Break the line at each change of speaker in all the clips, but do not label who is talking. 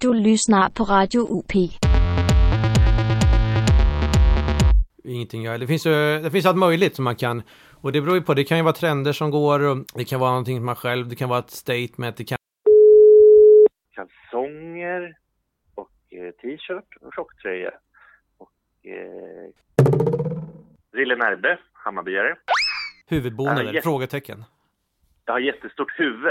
Du lyssnar på Radio UP.
Ingenting jag, det finns det finns allt möjligt som man kan, och det beror ju på, det kan ju vara trender som går, det kan vara någonting man själv, det kan vara ett statement, det kan
kalsonger och eh, t-shirt och tjocktröja. Och eh, Rille Närbe, Hammarbyare.
huvudbonader,
Ja, jätte-
frågetecken.
Jag har jättestort huvud.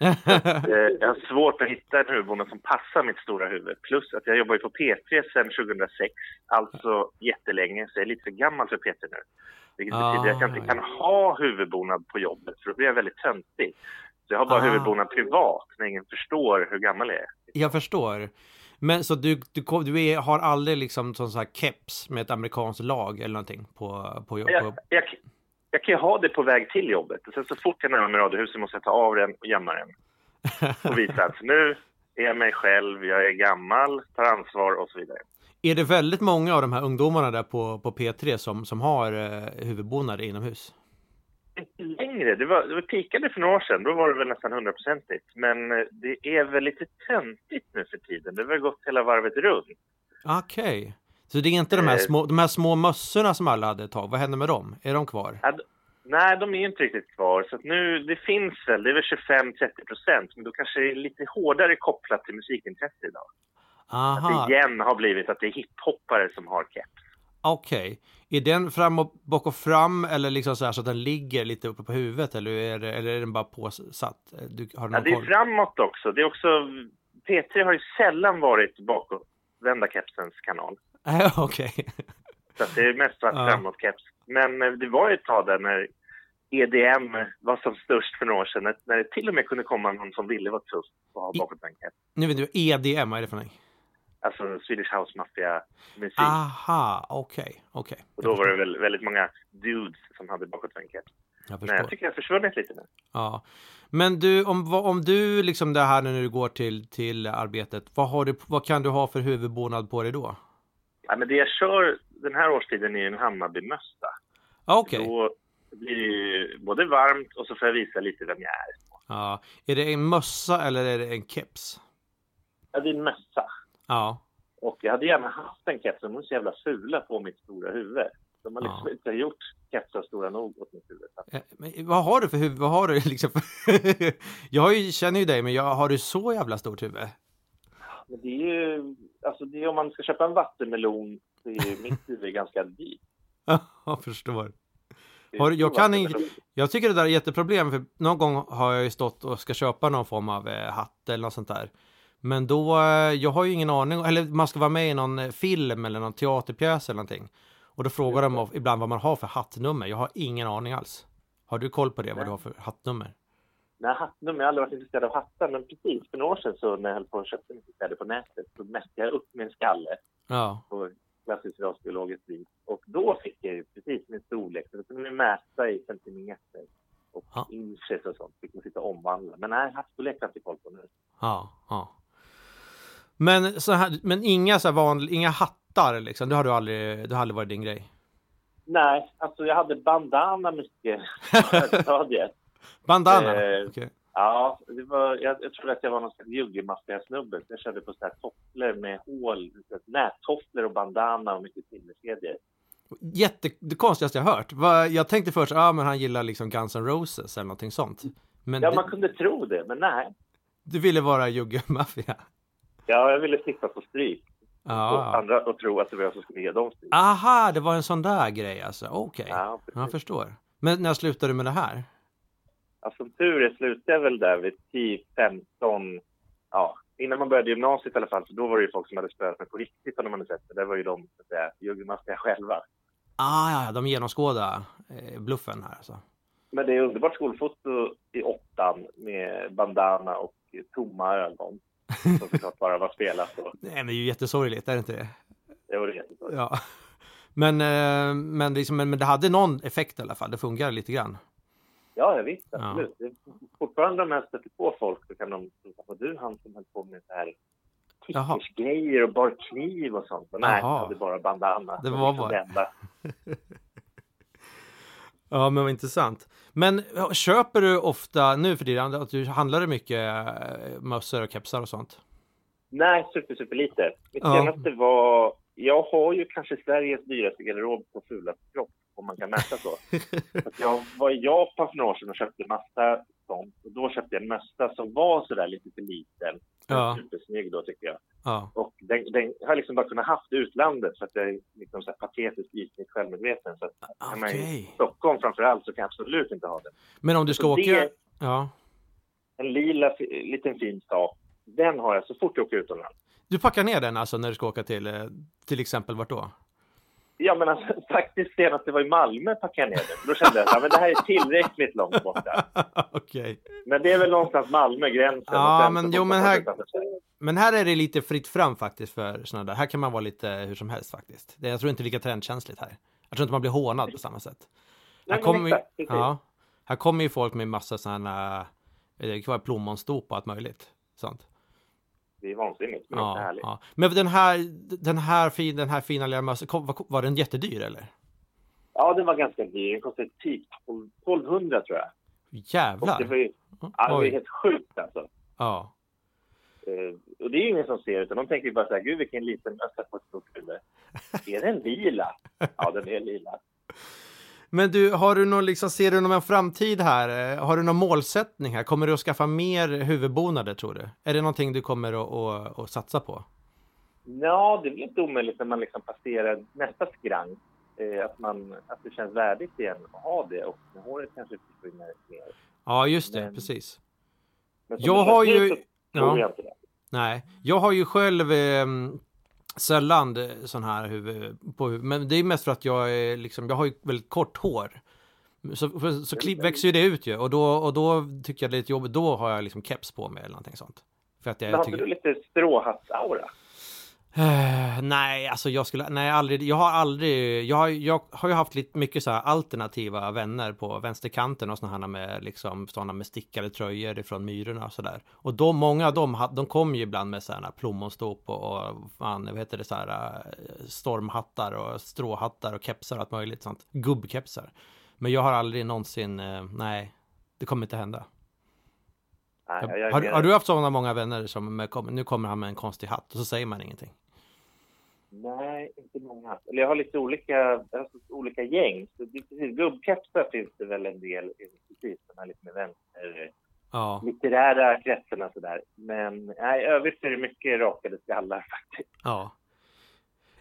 Eh, jag har svårt att hitta en huvudbonad som passar mitt stora huvud. Plus att jag jobbar ju på P3 sedan 2006, alltså jättelänge, så jag är lite för gammal för P3 nu. Vilket
Ah,
betyder att jag inte kan ha huvudbonad på jobbet, för då blir jag väldigt töntig. Så jag har bara
Ah.
huvudbonad privat, när ingen förstår hur gammal jag är.
Jag förstår. Men så du, du, du är, har aldrig liksom sån så här keps med ett amerikanskt lag eller någonting på, på, på,
Jag, jag, jag kan ju ha det på väg till jobbet. Och sen så fort jag närmar mig radiohuset måste jag ta av den och gömma den. Och visa att nu är jag mig själv, jag är gammal, tar ansvar och så vidare.
Är det väldigt många av de här ungdomarna där på, på P3 som, som har eh, huvudbonader inomhus?
Inte längre. Det, var, det var pikade för några år sedan. Då var det väl nästan hundraprocentigt. Men eh, det är väl lite töntigt nu för tiden. Det har väl gått hela varvet runt.
Okej. Så det är inte de här,
Eh.
små, de här små mössorna som alla hade ett tag, vad händer med dem? Är de kvar?
Nej, de är inte riktigt kvar. Så nu, det finns väl, det är väl 25-30 procent. Men då kanske det är lite hårdare kopplat till musikintresse idag.
Aha,
Att det igen har blivit att det är hiphoppare som har keps.
okej. Är den fram och bak och fram eller liksom så här så att den ligger lite uppe på huvudet eller är, det, eller är den bara påsatt? Du, har du
Ja, det är
koll?
framåt också. Det är också. P3 har ju sällan varit bakåtvända kepsens kanal.
Ja, Okej.
Så att det är mest varit
Ja.
framåt-keps. Men eh, det var ju ett tag där när EDM var som störst för några år sedan. När det till och med kunde komma någon som ville vara tuff och ha keps.
Nu vet du, EDM, vad är det för någonting?
Alltså Swedish House Mafia-musik.
Aha, okej, okej.
och
Jag
då var det väl, väldigt många dudes som hade bakåtvänd keps.
Jag
Men jag tycker det har försvunnit lite nu.
Ja. Men du, om, om du liksom det här när du går till, till arbetet, vad, har du, vad kan du ha för huvudbonad på dig då?
Ja, men det jag kör den här årstiden är en Hammarbymössa.
Ja, Okej.
Då blir det ju både varmt och så får jag visa lite vem jag är.
Ja. Är det en mössa eller är det en keps?
Ja, det är en mössa.
Ja.
Och jag hade gärna haft en keps, men de är så jävla fula på mitt stora huvud. De har liksom
Ja.
inte gjort kepsar stora nog åt mitt huvud.
Eh, Men vad har du för huvud? Vad har du liksom jag ju, känner ju dig, men jag, har du så jävla stort huvud?
Men det är ju, alltså det om man ska köpa en vattenmelon så är ju mitt huvud ganska dyrt.
jag förstår. Har jag kan
vattenmelon.
Jag tycker det där är jätteproblem, för någon gång har jag ju stått och ska köpa någon form av eh, hatt eller något sånt där. Men då, eh, jag har ju ingen aning, eller man ska vara med i någon eh, film eller någon teaterpjäs eller någonting. Och då frågar de ibland vad man har för hattnummer. Jag har ingen aning alls. Har du koll på det, vad du har för hattnummer?
Nej, hattnummer. Jag har aldrig varit intresserad av hattar, men precis för några år sedan så när jag höll på att köpa mycket kläder på nätet så mätte jag upp min skalle
Ja,
på klassiskt rasbiologiskt vis. Och då fick jag ju precis min storlek. Så då kunde vi mäta i centimeter och
Ja.
inches och sånt. Fick man sitta och omvandla. Men nej, hattstorlek har jag inte koll på nu.
ja, ja. Men, så här, men inga, så vanliga, inga hattar liksom, det har du aldrig, det har aldrig varit din grej?
Nej, alltså jag hade bandana mycket på högstadiet.
Bandana?
Eh,
Okej.
Ja, det var, jag, jag trodde att jag var någon slags juggemaffiasnubbe. Jag körde på så här tofflor med hål, nättofflor och bandana och mycket silverkedjor.
Jätte, det konstigaste jag hört. Jag tänkte först, ja ah, men han gillar liksom Guns N' Roses eller någonting sånt. Men
Ja,
det,
man kunde tro det, men nej.
du ville vara jugge-maffia?
Ja, jag ville slippa på stryk. Och
Ja.
andra och tro att det var jag som skulle ge dem stryk.
Aha, det var en sån där grej alltså. Okej,
Ja, precis.
jag förstår. Men när slutade du med det här?
Ja, som tur är slutade jag väl där vid 10, 15, ja, innan man började gymnasiet i alla fall, så då var det ju folk som hade spöat mig på riktigt om de hade sett det. Det var ju de, så att säga, juggemaffiga själva.
Ah, ja, de genomskådade eh, bluffen här alltså.
Men det är underbart skolfoto i åttan med bandana och tomma ögon. Som såklart bara var spelat och
Nej, men det är ju jättesorgligt, är det inte det?
det var jättesorgligt.
Ja. Men, eh, men, liksom, men, men det hade någon effekt i alla fall, det fungerade lite grann.
Ja, ja visst, absolut. Är fortfarande om jag stöter på folk så kan de tro att du han som höll på med så här tickersgrejer och bar kniv och sånt. Men nej, jag hade bara bandana.
Det
var liksom
bara-. Ja, men vad intressant. Men ja, köper du ofta nu för tiden, att du handlar mycket eh, mössor och kepsar och sånt?
Nej, super, super lite. Mitt
Ja.
senaste var... Jag har ju kanske Sveriges dyraste garderob på fulaste kropp, om man kan mäta så. Jag var i Japan för några år sedan och köpte massa sånt. Och då köpte jag en mössa som var sådär lite för liten.
Ja.
Supersnygg då tycker jag.
Ja,
Och den, den har jag liksom bara kunnat haft i utlandet för att jag är liksom så här patetiskt ytligt självmedveten. Så att är man i. Stockholm framför allt så kan jag absolut inte ha den.
Men om du ska
Så
åka...
det-
Ja.
En lila liten fin sak, den har jag så fort jag åker utomlands.
Du packar ner den alltså när du ska åka till, eh, till exempel vart då?
Ja, men alltså, faktiskt senast det var i Malmö packade jag ner den. Då kände jag att ja, men det här är tillräckligt långt borta.
Okej.
Men det är väl någonstans Malmö, gränsen.
Ja, men jo, men här-. Men här är det lite fritt fram faktiskt för sådana där. Här kan man vara lite hur som helst faktiskt. Det, jag tror inte det är lika trendkänsligt här. Jag tror inte man blir hånad på samma sätt. Här kommer, ja, här kommer ju folk med massa sådana, eh, det kan vara plommonstop och allt möjligt. Sånt.
Det är vansinnigt, men också
Ja,
härligt.
ja. Men den här, den här, fin, den här fina lilla mössan, var, var den jättedyr eller?
Ja, den var ganska dyr. Den kostade typ 1200 tror jag. Och
Jävlar!
det var ju ja, det var helt sjukt alltså.
Ja.
Eh, och det är ju ingen som ser utan de tänker ju bara så här, gud vilken liten mössa på ett stort huvud. Är den lila? Ja, den är lila.
Men du, har du någon, liksom, ser du någon framtid här? Eh, Har du någon målsättning här? Kommer du att skaffa mer huvudbonader tror du? Är det någonting du kommer att, att, att satsa på?
Ja, det är väl inte omöjligt när man liksom passerar nästa skrang. Eh, att, man, att det känns värdigt igen att ha det och när håret kanske försvinner mer.
Ja, just det,
Men-
precis.
Men
Jag har ju- Ja.
jag.
Nej, jag har ju själv eh, sällan sån här huvud på huvud, men det är mest för att jag är liksom, jag har ju väldigt kort hår. Så, så klipp, växer ju det ut ju och då, och då tycker jag det är lite jobbigt, då har jag liksom keps på mig eller någonting sånt. För att
Men
jag
har
tycker...
du lite stråhattsaura?
Nej, alltså jag skulle, nej aldrig, jag har aldrig, jag har, jag har ju haft lite mycket så här alternativa vänner på vänsterkanten och sådana här med liksom sådana med stickade tröjor ifrån Myrorna och sådär. Och då, många av dem, de kom ju ibland med sådana plommonstop och, och fan, vad heter det, så här eh, stormhattar och stråhattar och kepsar och allt möjligt sånt. Gubbkepsar. Men jag har aldrig någonsin, eh, nej, det kommer inte hända.
Nej, jag, jag,
har, har du haft sådana många vänner som, med, nu kommer han med en konstig hatt och så säger man ingenting?
Nej, inte många. Eller jag har lite olika, jag har olika gäng. Så det, precis, gubbkepsar finns det väl en del, precis, de här lite med vänster,
Ja.
litterära kretsarna sådär. Men nej, i övrigt är det mycket rakade skallar faktiskt.
Ja.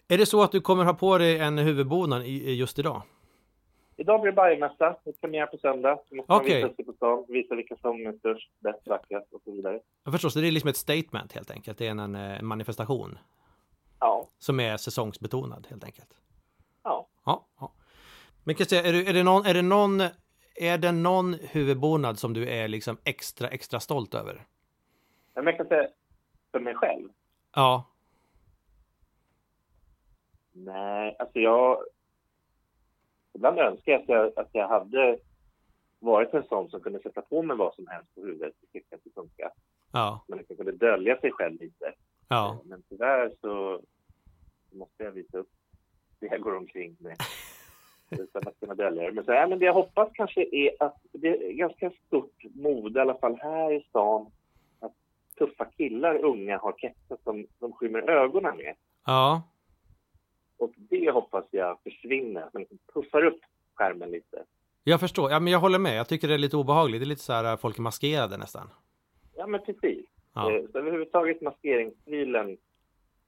Är det så att du kommer ha på dig en huvudbonad i, i just idag?
Idag blir det är premiär på söndag. Då måste man
Okej.
visa sig på stan, visa vilka som är störst, bäst, vackrast och så vidare.
Jag förstår, så det är liksom ett statement helt enkelt. Det är en, en manifestation
Ja,
som är säsongsbetonad helt enkelt.
ja.
Ja. ja. Men jag säga, är, är, det någon, är det någon är det någon huvudbonad som du är liksom extra, extra stolt över?
Men jag kan säga för mig själv.
Ja.
Nej, alltså jag... Ibland önskar jag att jag, att jag hade varit en sån som kunde sätta på mig vad som helst på huvudet och tycka att det funkar.
Ja.
Man liksom kunde dölja sig själv lite.
Ja.
Men tyvärr så måste jag visa upp det jag går omkring med. Utan att kunna dölja det. Men, så, ja, men det jag hoppas kanske är att det är ganska stort mode, i alla fall här i stan, att tuffa killar, unga, har kepsar som de skymmer ögonen med.
Ja.
Och det hoppas jag försvinner, att man puffar upp skärmen lite.
Jag förstår. Ja, men jag håller med. Jag tycker det är lite obehagligt. Det är lite så här folk är maskerade nästan.
Ja, men precis.
Ja.
Eh, Så överhuvudtaget maskeringsstilen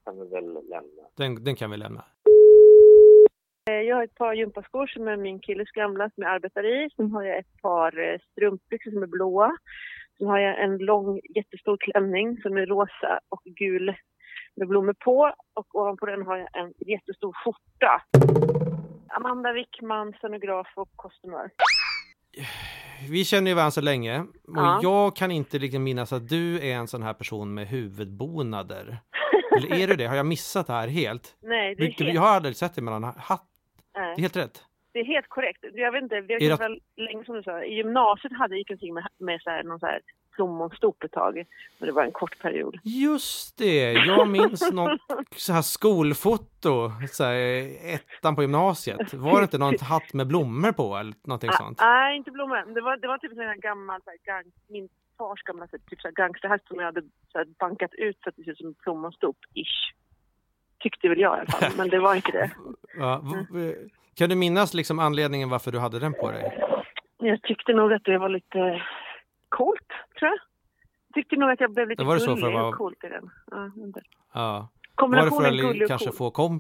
kan vi väl lämna.
Den, den kan vi lämna.
Eh, Jag har ett par gympaskor som är min killes gamla som jag arbetar i. Sen har jag ett par eh, strumpbyxor som är blåa. Sen har jag en lång jättestor klänning som är rosa och gul med blommor på. Och ovanpå den har jag en jättestor skjorta. Amanda Wickman, scenograf och kostymör.
Vi känner ju varandra så länge och
Ja.
jag kan inte riktigt minnas att du är en sån här person med huvudbonader. Eller är du det? Har jag missat det här helt?
Nej, det är,
Du,
helt,
jag har aldrig sett dig med någon hatt. Det är
nej,
helt rätt.
det är helt korrekt. Jag vet inte,
det-
kanske väl länge som du sa. I gymnasiet hade jag gick omkring med, med så här, någon så här plommonstop ett tag. Men det var en kort period.
Just det, jag minns något så här skolfoto, så här, ettan på gymnasiet. Var det inte någon hatt med blommor på eller någonting
Ah,
sånt?
Nej, inte blommor. Det var, det var typ en gammal så här, gang, min fars gamla typ så här, gangsterhäst som jag hade så här, bankat ut så att det ser ut som plommonstop, ish. Tyckte väl jag i alla fall, men det var inte det.
Ja, v- kan du minnas liksom anledningen varför du hade den på dig?
Jag tyckte nog att det var lite coolt, tror jag. Tyckte nog att jag blev lite
var det så
gullig
att
och coolt i den. Ja.
Ja. Var det
Kombinationen gullig
li-
och
kanske
cool.
få kom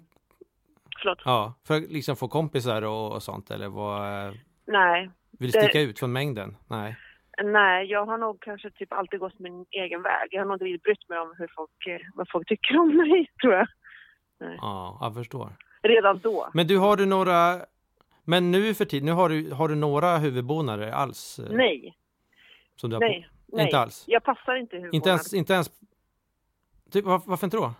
Förlåt.
ja, för att liksom få kompisar och, och sånt eller vad eh,
Nej,
vill du
Det-
sticka ut från mängden? Nej.
nej, jag har nog kanske typ alltid gått min egen väg. Jag har nog inte brytt mig om hur folk, eh, vad folk tycker om mig, tror jag.
Ja, jag förstår.
Redan då.
Men du har du några men nu för tiden, nu har du, har du några huvudbonader alls? eh,
Nej,
Som du har
nej? Nej.
Inte alls?
Jag passar inte i huvudbonaden.
Inte ens, inte ens typ, var, varför inte då?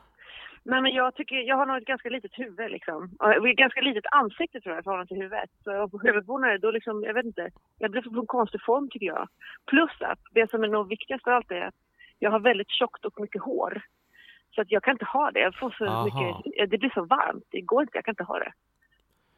Nej, men jag tycker, jag har nog ett ganska litet huvud liksom. Ett ganska litet ansikte tror jag i förhållande till huvudet. Så på huvudbonader, då liksom, jag vet inte, jag blir på en konstig form tycker jag. Plus att det som är nog viktigast av allt är att jag har väldigt tjockt och mycket hår. Så att jag kan inte ha det. Jag får så
Aha.
mycket, det blir så varmt. Det går inte, jag kan inte ha det.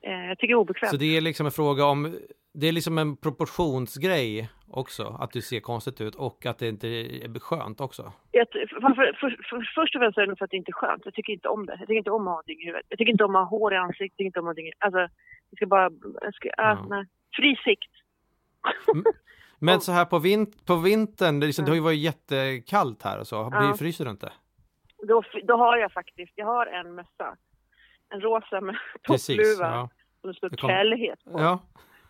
Eh, jag tycker det är obekvämt.
Så det är liksom en fråga om, det är liksom en proportionsgrej också, att du ser konstigt ut och att det inte är skönt också.
Jag, för, för, för, för, först och främst är det nog för att det inte är skönt. Jag tycker inte om det. Jag tycker inte om att ha huvudet. Jag tycker inte om att ha hår i ansiktet. Jag tycker inte om någonting. Alltså, jag ska bara... Jag ska,
Ja.
nej. Fri sikt.
Men så här på, vint, på vintern, det, liksom, det har ju
Mm.
varit jättekallt här och så,
Ja.
Fryser du inte?
Då, då har jag faktiskt, jag har en mössa. En rosa med toppluva
Ja.
som det står kärlighet på. Ja.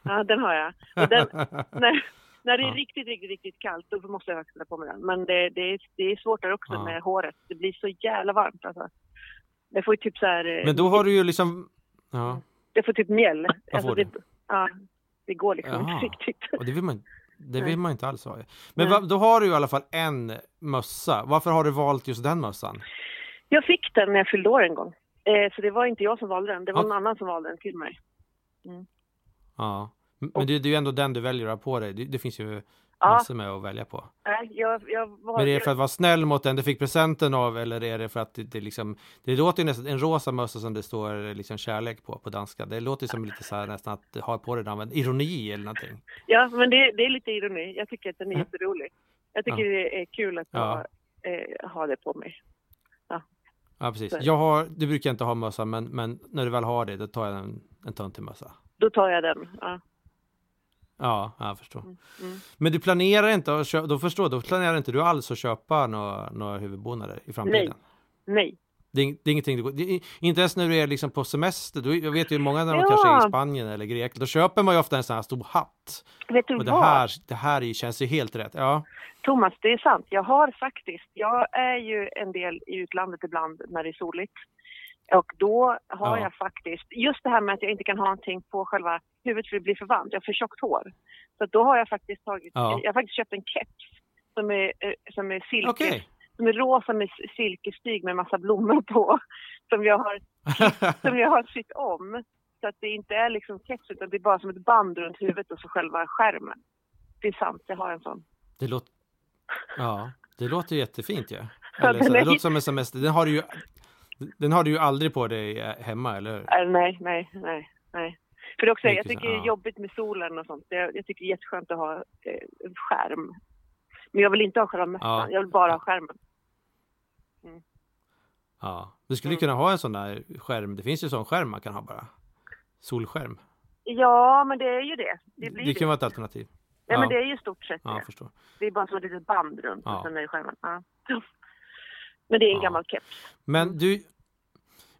ja.
den har jag. Den, när, när det är
Ja.
riktigt, riktigt, riktigt kallt då måste jag faktiskt på mig den. Men det, det, är, det är svårt där också
Ja.
med håret. Det blir så jävla varmt alltså. Det får ju typ så här... eh,
Men då har du ju liksom, ja,
Det får typ mjäll.
får
det, ja, det går liksom
Jaha.
inte riktigt.
och det vill man, det vill man inte alls ha. Men va, då har du ju i alla fall en mössa. Varför har du valt just den mössan?
Jag fick den när jag fyllde år en gång. Eh, så det var inte jag som valde den. Det var
Ja.
någon annan som valde den till mig.
Ja. M- Men det, det är ju ändå den du väljer att ha på dig. Det, det finns ju
Ja.
massor med att välja på.
Nej, jag, jag var...
Men är det för att vara snäll mot den du fick presenten av eller är det för att det, det liksom Det låter ju nästan en rosa mössa som det står liksom kärlek på på danska. Det låter ju som lite så här nästan att ha på dig den ironi eller någonting.
Ja, men det, det är lite ironi. Jag tycker att den är jätterolig. Jag tycker
Ja.
det är kul att
Ja.
ha, eh, ha det på mig.
Ja precis. Jag har, du brukar inte ha mössa men, men när du väl har det då tar jag en, en töntig mössa.
Då tar jag den. Ja.
Ja, jag förstår.
Mm.
Men du planerar inte att köpa, då förstår då planerar inte du alls att köpa några, några huvudbonader i framtiden?
Nej.
Det är, det är ingenting du går, det är, inte ens när du är liksom på semester, du, jag vet ju många när de
Ja.
kanske är i Spanien eller Grekland, då köper man ju ofta en sån här stor hatt.
Vet du
Och det
vad?
här, det här är, ju- känns ju helt rätt. Ja,
Thomas, det är sant. Jag har faktiskt, jag är ju en del i utlandet ibland när det är soligt. Och då har
Ja.
jag faktiskt, just det här med att jag inte kan ha någonting på själva huvudet för det blir för varmt, jag har för tjockt hår. Så då har jag faktiskt tagit,
Ja.
jag har faktiskt köpt en keps som är, eh, som är silke,
okej.
Som är rosa med silkestyg med massa blommor på. Som jag har, som jag har sytt om. Så att det inte är liksom keps utan det är bara som ett band runt huvudet och så själva skärmen. Det är sant, jag har en sån.
det låter, ja, det låter ju jättefint ju.
Ja,
Eller så, det låter som en semester. Den har du ju, den har du ju aldrig på dig eh, hemma, eller hur?
Äh, nej, nej, nej, nej. För det också, jag tycker det är jobbigt med solen och sånt. Jag, jag tycker det är jätteskönt att ha eh, en skärm. Men jag vill inte ha själva mössan,
Ja.
jag vill bara ha skärmen.
Ja. Du skulle
Mm.
kunna ha en sån där skärm. Det finns ju sån skärm man kan ha bara. Solskärm.
Ja, men det är ju det. Det blir
Det
det.
kan vara ett alternativ.
Nej, men
ja.
det är ju stort sett
Ja,
det.
förstår.
Det är bara som ett litet band runt
Ja.
och sen är det skärmen. Ja. Men det är en gammal keps.
Men du,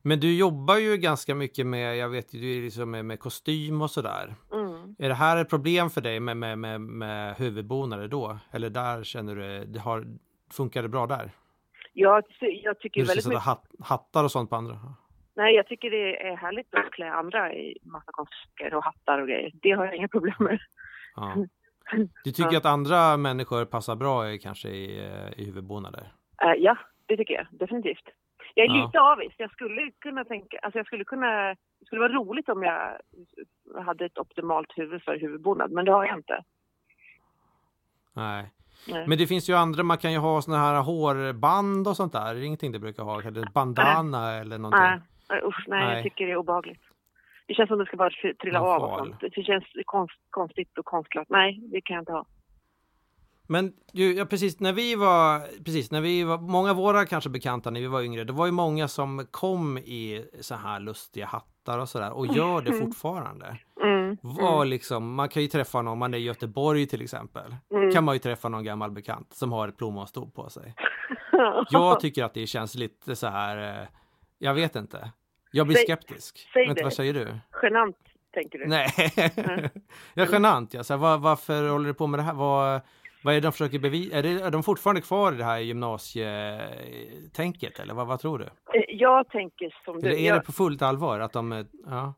men du jobbar ju ganska mycket med, jag vet ju, du är liksom med, med kostym och sådär.
Mm.
Är det här ett problem för dig med, med, med, med huvudbonader då? Eller där känner du, det har, funkar det bra där?
Ty- jag tycker
Du
väldigt mycket...
hatt, hattar och sånt på andra?
Nej, jag tycker det är härligt att klä andra i massa konstiga och hattar och grejer. Det har jag inga problem med.
Ja. Du tycker
Ja.
att andra människor passar bra kanske i, eh, i huvudbonader?
Eh, ja, det tycker jag definitivt. Jag är
Ja.
lite avis. Jag skulle kunna tänka, alltså jag skulle kunna, det skulle vara roligt om jag hade ett optimalt huvud för huvudbonad, men det har jag inte.
Nej.
Nej.
Men det finns ju andra, man kan ju ha såna här hårband och sånt där. Är det ingenting du brukar ha? Eller bandana eller någonting?
Nej, nej, usch, nej,
Nej.
jag tycker det är obehagligt. Det känns som det ska bara tri- trilla
Någon
av och sånt. Det känns konst, konstigt och konstlat. Nej, det kan jag inte ha.
Men ju, ja, precis när vi var, precis när vi var, många av våra kanske bekanta när vi var yngre, det var ju många som kom i så här lustiga hattar och sådär och gör det fortfarande.
Mm.
Var liksom, man kan ju träffa någon, man är i Göteborg till exempel,
Mm.
kan man ju träffa någon gammal bekant som har ett plommonstop på sig. Jag tycker att det känns lite så här, eh, jag vet inte. Jag blir
Säg-
skeptisk.
säg
Vänta,
det.
vad säger du?
Genant, tänker du?
Nej,
Mm.
jag är genant. Ja. Så här, var, varför håller du på med det här? Vad, vad är det de försöker bevisa? Är, det, är de fortfarande kvar i det här gymnasietänket eller vad, vad tror du?
Eh, Jag tänker som du.
Eller är
jag,
det på fullt allvar att de, ja,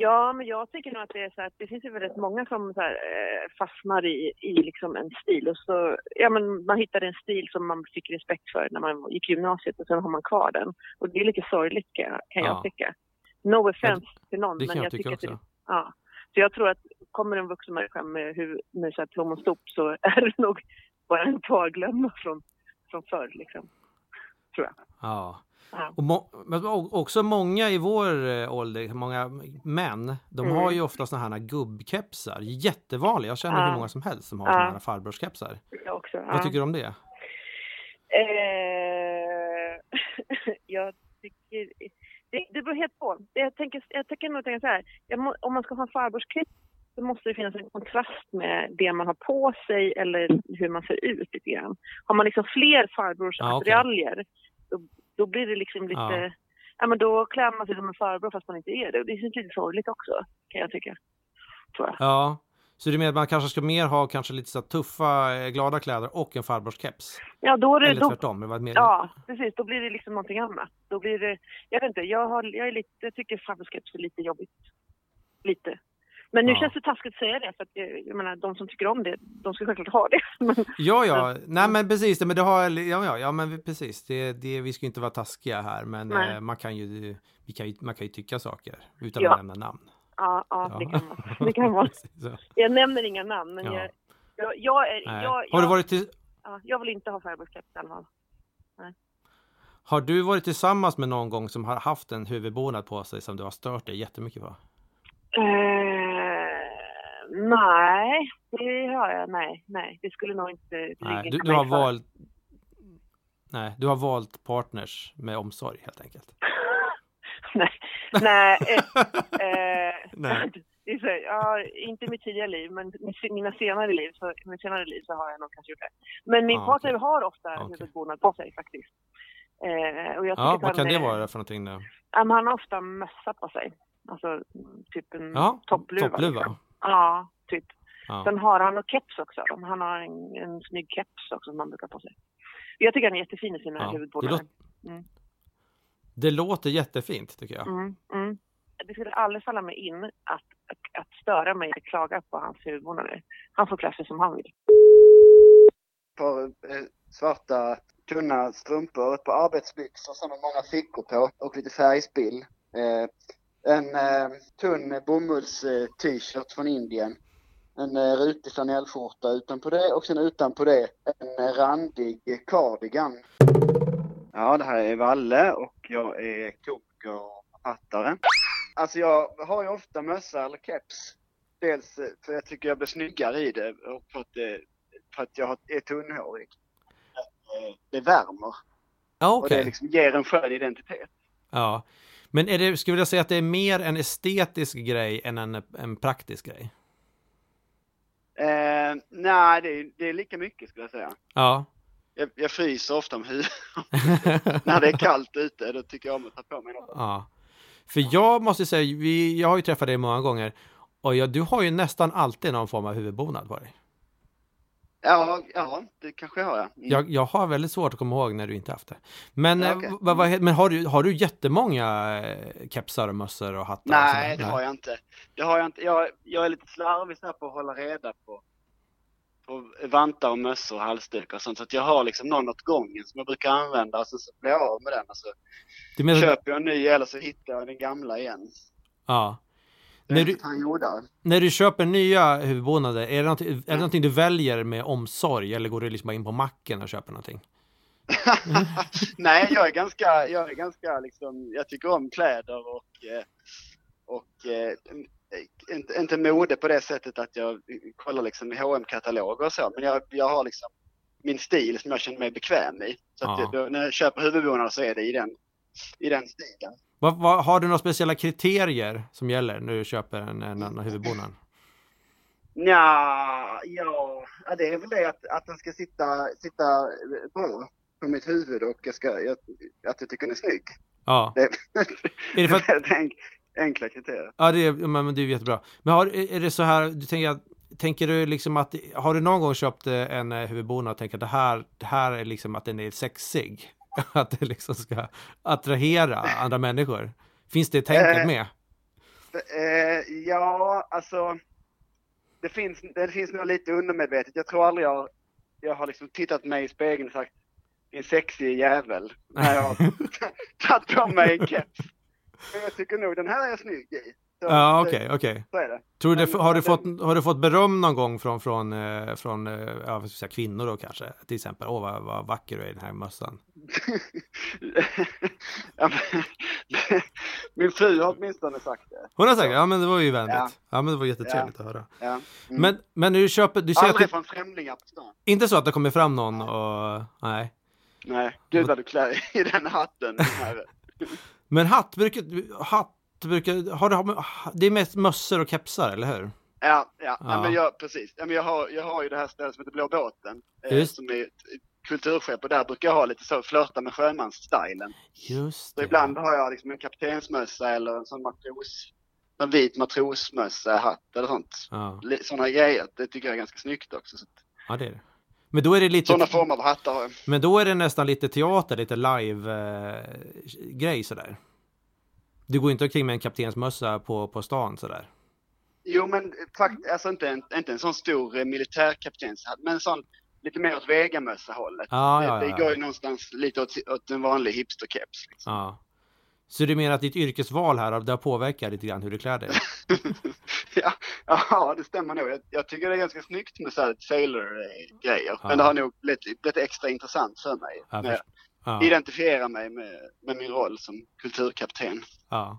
Ja, men jag tycker nog att det är så att det finns ju väldigt många som så här, eh, fastnar i, i liksom en stil och så, ja men man hittar en stil som man fick respekt för när man gick gymnasiet och sen har man kvar den. Och det är lite sorgligt kan jag, kan
Ja.
jag tycka. No offense till någon, men
jag,
jag
tycka
tycker att
också.
det, ja. Så jag tror att kommer en vuxen människa med, med så här plommonstop så är det nog bara en kvarglömma från, från förr liksom. Tror jag.
Ja.
Ja.
Och må, också många i vår eh, ålder, många män, de
Mm.
har ju ofta såna här gubbkepsar. Jättevanliga. Jag känner
Ja.
hur många som helst som har
Ja.
såna här farbrorskepsar.
Jag också.
Vad tycker du om det?
Eh, jag tycker... Det, det beror helt på. Jag tänker, jag tänker nog tänka så här. Må, om man ska ha en farbrorsklipp så måste det finnas en kontrast med det man har på sig eller hur man ser ut lite grann. Har man liksom fler farbrorsattirajer då, då blir det liksom lite...
Ja.
Ja. men då klär man sig som en farbror fast man inte är det. Och det känns lite sorgligt också, kan jag tycka. Jag.
Ja. Så du menar att man kanske ska mer ha kanske lite så tuffa, eh, glada kläder och en farbrorskeps?
Ja, då är det,
Eller
då,
tvärtom? Det var mer...
Ja, precis. Då blir det liksom någonting annat. Då blir det, jag vet inte, jag, har, jag, är lite, jag tycker farbrorskapet är lite jobbigt. Lite. Men nu
Ja.
känns det taskigt att säga det, för att jag, jag menar, de som tycker om det, de ska självklart ha det.
Ja, ja, nej men precis, det, men det har, ja, ja, ja men precis, det, det, vi ska ju inte vara taskiga här, men eh, man kan ju, vi kan ju, man kan ju tycka saker utan
Ja.
att nämna namn.
ja, ja,
Ja.
det kan man. Det kan man. Jag nämner inga namn, men
Ja.
jag, jag, jag, är,
Nej.
jag,
Har du varit till,
ja, jag vill inte ha farbrorskap i alla fall.
har du varit tillsammans med någon gång som har haft en huvudbonad på sig som du har stört dig jättemycket på?
Eh, nej, det har jag. Nej, nej, det skulle nog inte
Nej, du, du har valt Nej, du har valt partners med omsorg helt enkelt.
nej, nej, eh, eh,
Nej.
så, ja, inte mitt tidigare liv, men mina senare liv, så, mitt senare liv så har jag nog kanske gjort det. Men min
Ah,
partner
okej.
har ofta
Okej.
huvudbonad på sig faktiskt. Eh, och jag
Ja, vad
han
kan det
är-
vara för någonting då?
Han har ofta mössa på sig. Alltså typ en
Ja,
toppluva.
toppluva.
liksom. Ja, typ.
Ja.
Sen har han och keps också. Han har en, en snygg keps också som han brukar på sig. Jag tycker han är jättefin i sina
Ja, det,
huvudbonader.
låter,
Mm.
det låter jättefint tycker jag.
Mm, mm. Det skulle aldrig falla mig in att, att, störa mig eller klaga på hans huvudbonader. Han får klä sig som han vill.
par eh, svarta tunna strumpor, ett par arbetsbyxor som med många fickor på och lite färgspill. Eh, en eh, tunn bomulls-t-shirt från Indien. En eh, rutig flanellskjorta utanpå det och sen utanpå det en eh, randig cardigan. Ja, det här är Valle och jag är komiker och författare. Alltså jag har ju ofta mössa eller keps. Dels eh, för jag tycker jag blir snyggare i det och för att, det, för att jag är tunnhårig. Eh, Det värmer
Ja,
och
okej.
det liksom ger en skön identitet.
Ja. Men är det, skulle vilja säga att det är mer en estetisk grej än en, en praktisk grej?
Eh, nej, det är, det är lika mycket skulle jag säga.
Ja.
Jag, jag fryser ofta om huvudet. När det är kallt ute, då tycker jag om att ta på mig något.
ja. För jag måste säga, vi, jag har ju träffat dig många gånger och jag, du har ju nästan alltid någon form av huvudbonad på dig.
Ja, ja, det kanske jag har. ja. Mm.
Jag, jag har väldigt svårt att komma ihåg när du inte haft det. Men,
Ja,
eh,
okej.
vad- vad- men har, du, har du jättemånga eh, kepsar och mössor och hattar? och
Nej,
sådär?
det har jag inte. Det har jag inte. Jag, jag är lite slarvig så på att hålla reda på, på vantar och mössor och halsdukar och sånt. Så att jag har liksom någon åt gången som jag brukar använda och så, så blir jag av med den och så
menar,
köper jag en ny eller så hittar jag den gamla igen.
ja. När
är
du, när du köper nya huvudbonader, är det, någonting, är det någonting du väljer med omsorg eller går du liksom bara in på macken och köper någonting?
Nej, jag är ganska, jag är ganska liksom, jag tycker om kläder och, eh, och eh, inte, inte mode på det sättet att jag kollar liksom hm kataloger och så, men jag, jag har liksom min stil som jag känner mig bekväm i. Så
Ja.
det, när jag köper huvudbonader så är det i den, i den stilen.
Vad, vad, har du några speciella kriterier som gäller när du köper en, en annan huvudbonad?
Ja, ja, det är väl det att, att den ska sitta, sitta bra på mitt huvud och jag ska, jag, att jag tycker den är snygg.
Ja,
Det,
Är det för att-
enkla kriterier.
ja det, är, men det är jättebra. Men har, är det så här, du tänker, tänker du liksom att, har du någon gång köpt en eh, huvudbonad och tänker att det här, det här är liksom att den är sexig? Att det liksom ska attrahera andra människor? Finns det tänket
Eh,
med?
Eh, ja, alltså. Det finns, det finns nog lite undermedvetet. Jag tror aldrig jag, jag har liksom tittat mig i spegeln och sagt en sexig jävel när jag har tagit på mig en keps. Men jag tycker nog den här är jag snygg i.
Ja,
det-
okej, okej.
Det.
Tror du det, har, du fått, har du fått beröm någon gång från, från, eh, från eh, ja, säga, kvinnor då kanske? Till exempel, åh vad, vad vacker du är i den här mössan.
ja, men, min fru har åtminstone sagt det.
Hon har sagt, ja men det var ju vänligt. Ja,
Ja.
men det var jättetrevligt att höra.
Mm.
Men, men du köper, du att
Aldrig
det,
från främlingar på stan.
inte så att det kommer fram någon och, nej.
Nej, gud vad du klär i den hatten. Den här.
Men hatt brukar, hatt brukar, har du, det är mest mössor och kepsar, eller hur?
Ja, ja, ja.
Ja.
men jag, precis. Ja, men jag, har, jag har ju det här stället som heter Blå båten. Eh, som är kulturskepp och där brukar jag ha lite så, flörta med sjömansstylen.
Just
Så
det.
ibland har jag liksom en kaptensmössa eller en sån matros, en vit matrosmössa, hatt eller sånt.
Ja,
Sådana grejer. Det tycker jag är ganska snyggt också. Så
ja, det är det. Men då är det lite,
sådana former av hattar har jag.
men då är det nästan lite teater, lite live-grej sådär. Du går inte omkring med en kaptensmössa på, på stan sådär.
Jo, men fakt, alltså inte en, inte en sån stor eh, militärkaptenshatt, men en sån lite mer åt Vegamössa-hållet.
Ja,
det,
ja,
det
ja.
går ju någonstans lite åt, åt en vanlig hipsterkeps. Liksom.
Ja. Så du menar att ditt yrkesval här, det har påverkat lite grann hur du klär dig?
ja, ja, det stämmer nog. Jag, jag tycker det är ganska snyggt med så här sailor-grejer.
Ja.
Men det har nog blivit, blivit extra intressant för mig. När jag
Ja.
identifierar mig med, med min roll som kulturkapten.
Ja.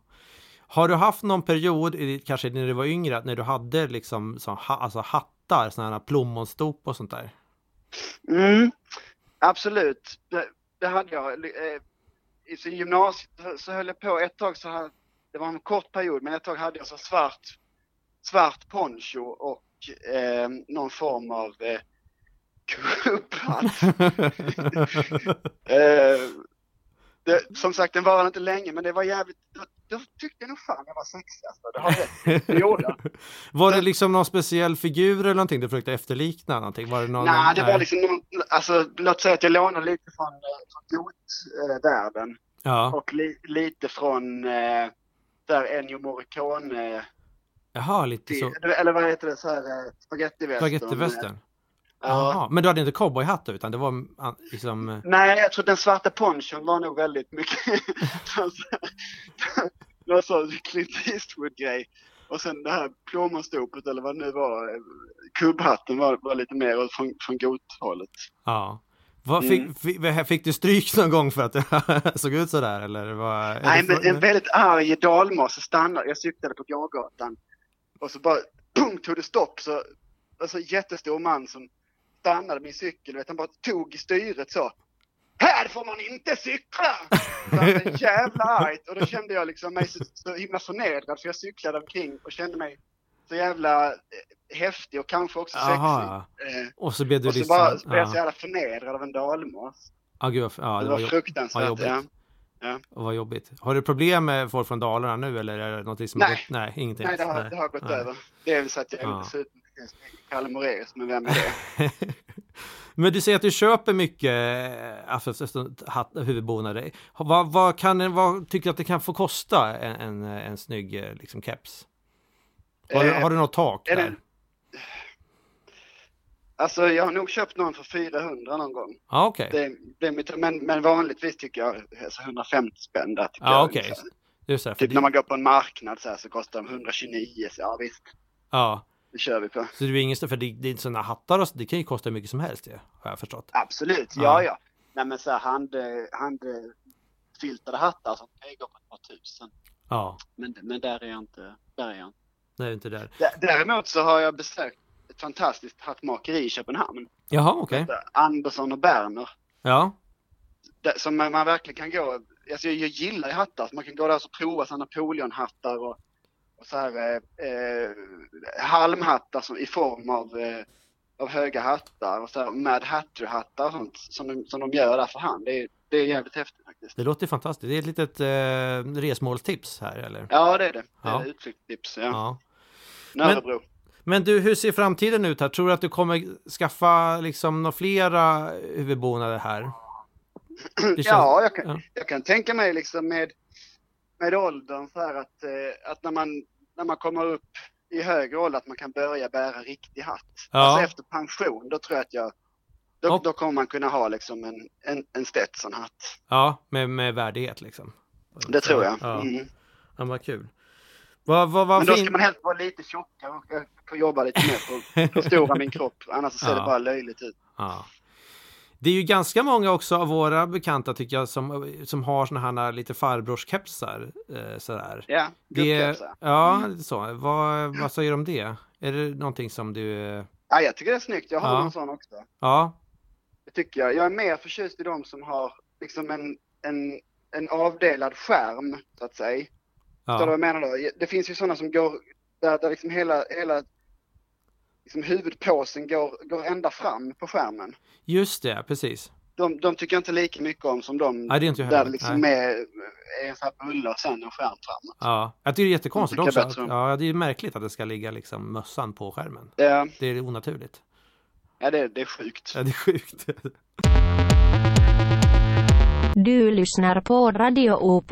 Har du haft någon period, kanske när du var yngre, när du hade liksom så, ha, alltså hattar, sådana här plommonstop och sånt där?
Mm, absolut. Det, det hade jag. Eh, I gymnasiet så- höll jag på ett tag så hade, det var en kort period, men ett tag hade jag så svart, svart poncho och eh, någon form av eh, kubbhatt. Eh, det, som sagt, den varade inte länge, men det var jävligt... Då, då tyckte jag nog fan jag var sexig alltså. Det har rätt. Det gjorde jag.
var det liksom någon speciell figur eller någonting du försökte efterlikna någonting? Var det någon,
Nej, det var liksom någon, alltså låt säga att jag lånade lite från, eh, från gotvärlden
Ja,
och li, lite från eh, där Ennio Morricone,
jaha, lite så.
eller vad heter det, så här eh, spagettivästern.
Spagettivästern?
Ja.
Jaha, men du hade inte cowboyhatt utan det var ah, liksom... eh,
Nej, jag tror den svarta ponchon var nog väldigt mycket någon sån Clint Eastwood-grej. Och sen det här plommonstopet eller vad det nu var, eh, kubbhatten var, var lite mer från, från gothållet.
Ja. Vad, fick,
Mm.
fick, fick du stryk någon gång för att det såg ut sådär eller? Vad, är
Nej, men en väldigt arg dalmas stannade. Jag cyklade på gågatan och så bara boom, tog det stopp. Så, alltså jättestor man som stannade min cykel. Vet, han bara tog i styret så. Här får man inte cykla! Så han blev jävla argt och då kände jag liksom mig så, så himla förnedrad för jag cyklade omkring och kände mig så jävla eh, häftig och kanske också sexig.
Jaha.
Eh,
Och så blev du
och så
liksom...
bara blev jag så
ja.
jävla förnedrad av en dalmas.
Ah, gud, ja,
det
det
var
var,
fruktansvärt.
jobbigt.
Ja.
och vad jobbigt. Har du problem med folk från Dalarna nu eller är det något som
Nej.
har gått? Nej, ingenting.
Nej, det har, det har gått
Nej.
över. Det är väl så att jag är
Ja.
dessutom i Kalle Moraeus, men vem är det?
Men du säger att du köper mycket eh, alltså, huvudbonader. Vad, vad, kan, vad tycker du att det kan få kosta en, en, en snygg eh, liksom, keps? Har, du,
Eh,
har du något tak
är det-
där?
Alltså, jag har nog köpt någon för 400 någon gång.
Ja, okej.
Det, det mitt, men, men vanligtvis tycker jag alltså 150 spänn där.
Ja,
jag,
okej.
ungefär.
Det
Typ
det-
när man går på en marknad så, här, så kostar de 129, så ja visst,
Ja,
det kör vi på.
så det är ingen för det, det är sådana hattar och så, det kan ju kosta hur mycket som helst ju, har jag förstått.
Absolut,
Ja.
ja ja. Nej men så här hand, handfiltrade hattar som kan gå på ett par tusen.
Ja,
Men, men där är jag inte, där är jag inte.
Nej, inte där.
D- Däremot så har jag besökt ett fantastiskt hattmakeri i Köpenhamn.
Jaha, okej.
Där Andersson och Berner.
Ja,
Där, som man, man verkligen kan gå. Alltså jag, jag gillar hattar. Så man kan gå där och prova sådana Napoleonhattar och så här eh, eh, halmhattar som, i form av, eh, av höga hattar och så här Mad Hatter-hattar och sånt som de, som de gör där för hand. Det är, det är jävligt häftigt faktiskt.
det låter fantastiskt. Det är ett litet eh, resmålstips här, eller?
Ja, det är det. Det
Ja.
är utflyktstips. Ja.
Ja.
Nörrebro.
Men du, hur ser framtiden ut här? Tror du att du kommer skaffa liksom några flera huvudbonader här? Det känns-
Ja, jag kan,
ja.
jag kan tänka mig liksom med, med åldern så här att, eh, att när, man, när man kommer upp i högre ålder att man kan börja bära riktig hatt.
Ja.
Alltså efter pension, då tror jag att jag då,
Och-
då kommer man kunna ha liksom en, en, en Stetson-hatt.
Ja, med, med värdighet liksom.
Det tror jag.
Ja,
Mm.
ja vad kul. Vad, vad, vad
Men då
fin-
ska man helst vara lite tjockare och får jobba lite mer på att förstora min kropp. Annars så ser
Ja.
det bara löjligt ut.
Ja. Det är ju ganska många också av våra bekanta tycker jag som, som har såna här lite farbrorskepsar. Eh, sådär.
Ja,
Det,
gubbkepsar.
ja, så. Vad, vad säger du om det? Är det någonting som du...
Ja, jag tycker det är snyggt. Jag har
Ja.
en sån också.
Ja,
Det tycker jag. Jag är mer förtjust i de som har liksom en, en, en avdelad skärm, så att säga. Förstår du vad
ja.
jag menar då? Det finns ju sådana som går, där, där liksom hela, hela liksom huvudpåsen går, går ända fram på skärmen.
just det, precis.
De, de tycker jag inte lika mycket om som de
Nej, det är inte
där det liksom
Nej.
är, är sån här bulle och sen en skärm framåt.
Ja, jag tycker det är jättekonstigt
Jag
också. Att, ja, det är märkligt att det ska ligga liksom mössan på skärmen.
Det,
Det är onaturligt.
ja, det, det är sjukt.
Ja, det är sjukt.
Du lyssnar på Radio OP.